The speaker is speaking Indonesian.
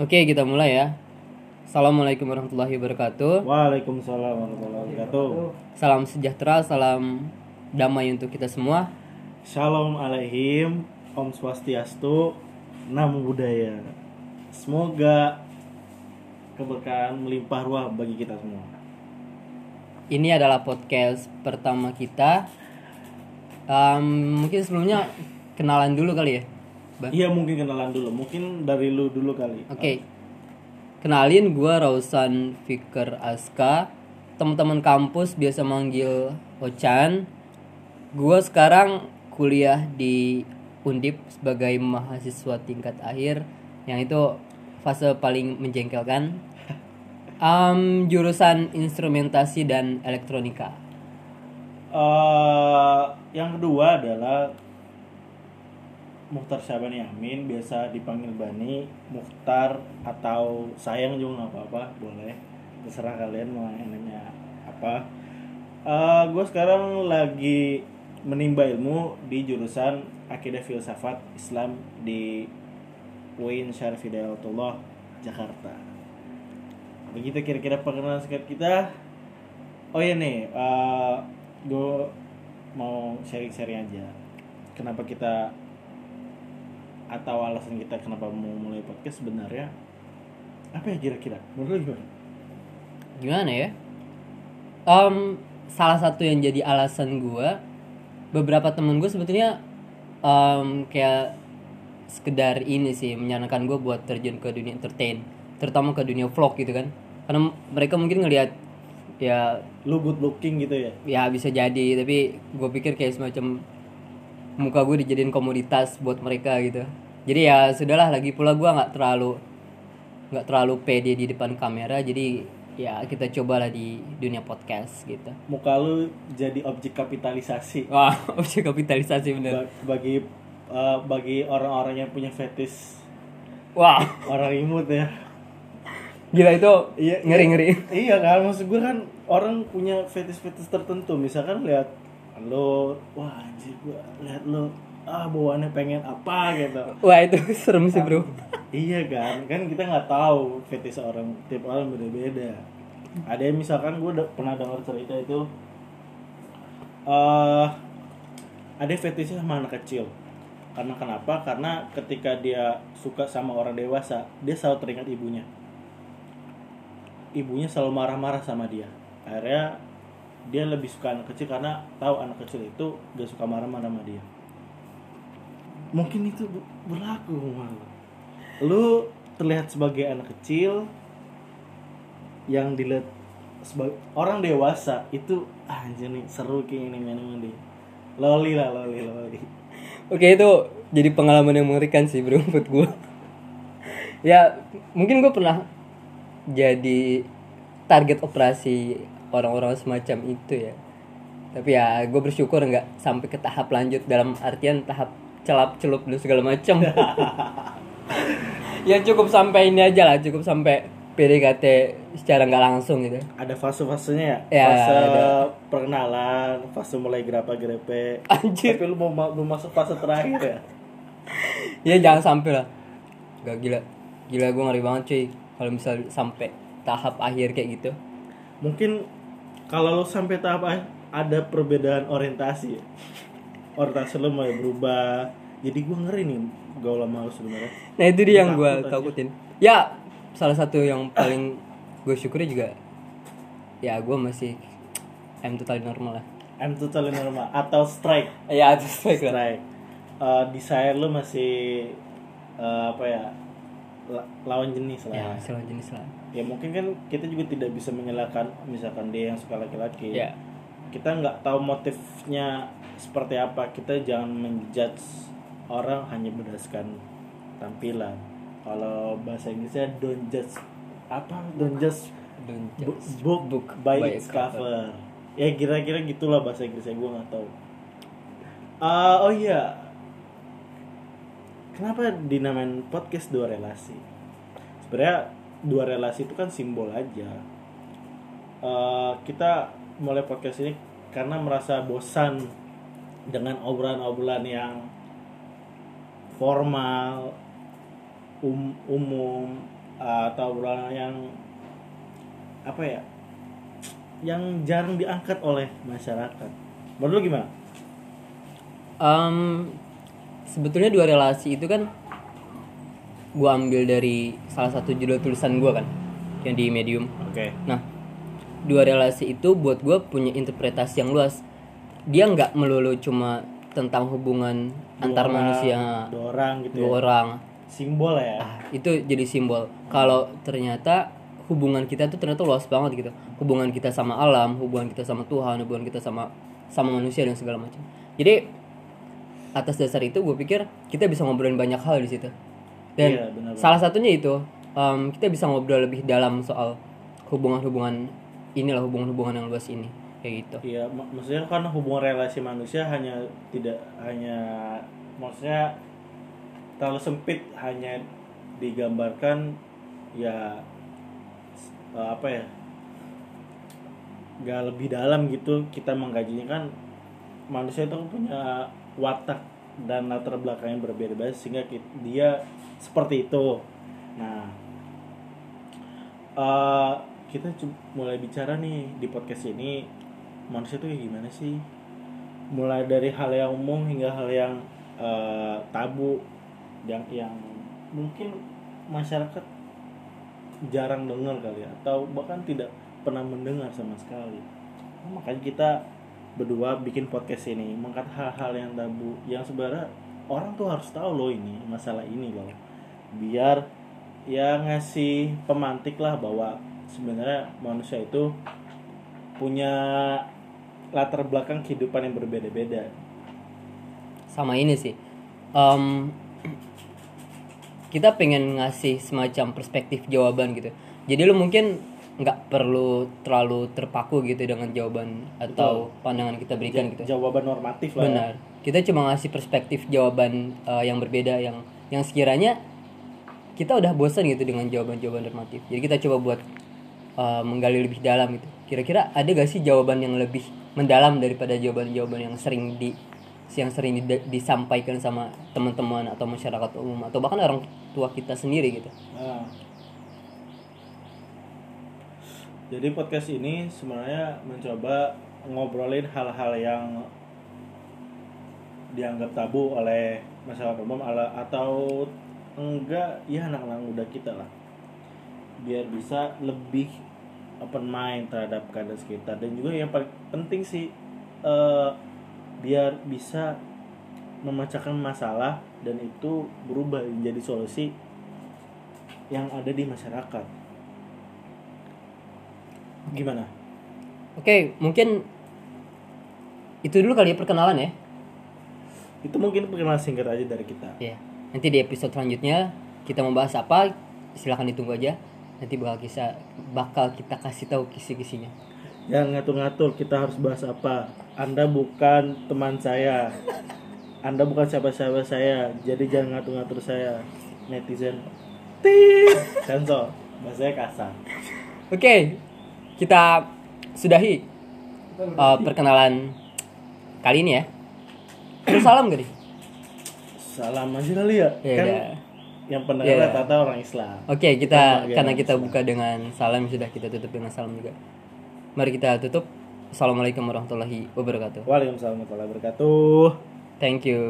Oke, kita mulai ya. Assalamualaikum warahmatullahi wabarakatuh. Waalaikumsalam warahmatullahi wabarakatuh. Salam sejahtera, salam damai untuk kita semua. Shalom alaihim, Om Swastiastu, Namo Buddhaya. Semoga keberkahan melimpah ruah bagi kita semua. Ini adalah podcast pertama kita. Em, mungkin sebelumnya kenalan dulu kali ya. Iya mungkin kenalan dulu, mungkin dari lu dulu kali. Oke. Kenalin gua Rausan Fikar Aska. Teman-teman kampus biasa manggil Ochan. Gua sekarang kuliah di Undip sebagai mahasiswa tingkat akhir yang itu fase paling menjengkelkan. Am, jurusan instrumentasi dan elektronika. Eh, yang kedua adalah Mukhtar Syabani Amin, biasa dipanggil Bani, Mukhtar atau sayang juga nggak apa-apa, boleh. Terserah kalian mau enaknya apa. Eh, gue sekarang lagi menimba ilmu di jurusan Akidah Filsafat Islam di UIN Syarif Hidayatullah Jakarta. Begitu kira-kira perkenalan singkat kita. Oh iya nih, gue mau sharing-sharing aja. Kenapa kita atau alasan kita kenapa mau mulai podcast sebenarnya apa ya kira-kira? Menurut gimana? Gimana ya? Em, salah satu yang jadi alasan gua beberapa temen gue sebetulnya em, kayak sekedar ini sih menyarankan gue buat terjun ke dunia entertain terutama ke dunia vlog gitu kan karena mereka mungkin ngelihat ya Lu good looking gitu ya? ya bisa jadi tapi gue pikir kayak semacam muka gue dijadiin komoditas buat mereka gitu. Jadi ya sudahlah lagi pula gue nggak terlalu nggak terlalu pede di depan kamera jadi ya kita cobalah di dunia podcast gitu. Muka lu jadi objek kapitalisasi. Wah objek kapitalisasi bener. Ba- bagi eh, bagi orang-orang yang punya fetish wah. orang imut ya. gila itu Iya, ngeri ngeri Iya kan, maksud gue kan orang punya fetish-fetish tertentu. Misalkan lihat lo, wah anjir gue lihat lo, ah bawaannya pengen apa gitu. wah itu serem sih bro iya kan, kan kita nggak tahu fetish orang, tiap orang beda-beda. Ada yang misalkan gue udah pernah dengar cerita itu, eh ada fetishnya sama anak kecil. Karena kenapa? Karena ketika dia suka sama orang dewasa, dia selalu teringat ibunya ibunya selalu marah-marah sama dia akhirnya dia lebih suka anak kecil karena tahu anak kecil itu gak suka marah-marah sama dia. Mungkin itu ber- berlaku sama lu terlihat sebagai anak kecil yang dilihat sebagai orang dewasa itu ah, anjir nih seru kayak ini minum nih loli lah loli loli. Oke itu jadi pengalaman yang mengerikan sih bro buat gue. ya mungkin gue pernah jadi target operasi orang-orang semacam itu ya. Tapi ya gue bersyukur nggak sampai ke tahap lanjut dalam artian tahap celap celup dan segala macam. ya cukup sampai ini aja lah, cukup sampai PDKT secara nggak langsung gitu. ada fase-fasenya ya, Ya, fase ada. perkenalan fase mulai grepe-grepe Anjir. tapi lu mau belum masuk fase terakhir ya ya jangan sampai lah gak gila gila gue ngeri banget cuy kalau misal sampai tahap akhir kayak gitu mungkin kalau lu sampai tahap ada perbedaan orientasi. Orientasi lu mulai berubah. Jadi gue ngeri nih gaul sama lu sebenarnya. Nah itu dia yang gue takutin. Ya salah satu yang paling gue syukuri juga ya gue masih I'm totally normal lah. I'm totally normal atau strike? Ya itu strike lah. Strike. Eh, desire lu masih eh, apa ya lawan jenis lah. Ya salah jenis lah. Ya mungkin kan kita juga tidak bisa menyalahkan misalkan dia yang suka laki-laki. Ya. Kita nggak tahu motifnya seperti apa. Kita jangan menjudge orang hanya berdasarkan tampilan. Kalau bahasa Inggrisnya don't judge apa? Don't judge don't judge book, book by, by its cover. cover. Ya kira-kira gitulah bahasa Inggrisnya gue nggak tahu. Ah, oh iya kenapa dinamain podcast dua relasi? Sebenarnya dua relasi itu kan simbol aja. Eh, kita mulai podcast ini karena merasa bosan dengan obrolan-obrolan yang formal um- umum atau obrolan yang apa ya yang jarang diangkat oleh masyarakat. Menurut lu gimana? Em, sebetulnya dua relasi itu kan gua ambil dari salah satu judul tulisan gua kan yang di medium. Oke. Nah dua relasi itu buat gua punya interpretasi yang luas. Dia nggak melulu cuma tentang hubungan antar Dua manusia. orang- dua orang gitu dua ya. orang. Simbol ya. Ah, itu jadi simbol. Kalau ternyata hubungan kita tuh ternyata luas banget gitu. Hubungan kita sama alam hubungan kita sama Tuhan hubungan kita sama sama manusia dan segala macam. Jadi atas dasar itu gue pikir kita bisa ngobrolin banyak hal di situ. Dan Iya, salah satunya itu em, kita bisa ngobrol lebih dalam soal hubungan-hubungan inilah hubungan-hubungan yang luas ini kayak gitu. Iya, mak- maksudnya kan hubungan relasi manusia hanya tidak hanya maksudnya terlalu sempit hanya digambarkan ya eh, apa ya nggak lebih dalam gitu kita menggajinya kan manusia itu punya watak dan latar belakang yang berbeda-beda sehingga dia seperti itu. Nah eh, kita mulai bicara nih di podcast ini manusia tuh kayak gimana sih? Mulai dari hal yang umum hingga hal yang eh, tabu yang yang mungkin masyarakat jarang dengar kali ya atau bahkan tidak pernah mendengar sama sekali. Nah, makanya kita berdua bikin podcast ini mengangkat hal-hal yang tabu yang sebenarnya orang tuh harus tahu loh ini masalah ini loh. Biar ya ngasih pemantik lah bahwa sebenarnya manusia itu punya latar belakang kehidupan yang berbeda-beda. Sama ini sih. Em, kita pengen ngasih semacam perspektif jawaban gitu. Jadi lu mungkin nggak perlu terlalu terpaku gitu dengan jawaban atau pandangan kita berikan gitu. jawaban normatif lah ya. benar. Kita cuma ngasih perspektif jawaban eh, yang berbeda yang yang sekiranya kita udah bosan gitu dengan jawaban-jawaban normatif. Jadi kita coba buat eh, menggali lebih dalam gitu. Kira-kira ada gak sih jawaban yang lebih mendalam daripada jawaban-jawaban yang sering di yang sering di- disampaikan sama teman-teman atau masyarakat umum atau bahkan orang tua kita sendiri gitu? Nah. Jadi podcast ini sebenarnya mencoba ngobrolin hal-hal yang dianggap tabu oleh masyarakat umum atau enggak ya anak-anak muda kita lah biar bisa lebih open mind terhadap keadaan sekitar dan juga yang paling penting sih eh, biar bisa memecahkan masalah dan itu berubah menjadi solusi yang ada di masyarakat. Gimana? oke mungkin itu dulu kali ya perkenalan ya Itu mungkin perkenalan singkat aja dari kita. Ya, nanti di episode selanjutnya kita membahas apa? Silahkan ditunggu aja. Nanti bakal kisah bakal kita kasih tahu kisi-kisinya. Jangan ngatur-ngatur kita harus bahas apa. Anda bukan teman saya. Anda bukan siapa-siapa saya. Jadi jangan ngatur-ngatur saya. Netizen. Tit. Sensor. Bahasanya kasar. Oke, kita sudahi uh, perkenalan kali ini ya. Terus salam gak nih? Salam aja kali ya. Ya kan udah. yang pendengar Ya. rata-rata orang Islam. Oke, Sama kita kayak karena kita Islam. buka dengan salam sudah kita tutup dengan salam juga. Mari kita tutup. Assalamualaikum warahmatullahi wabarakatuh. Waalaikumsalam warahmatullahi wabarakatuh. Thank you.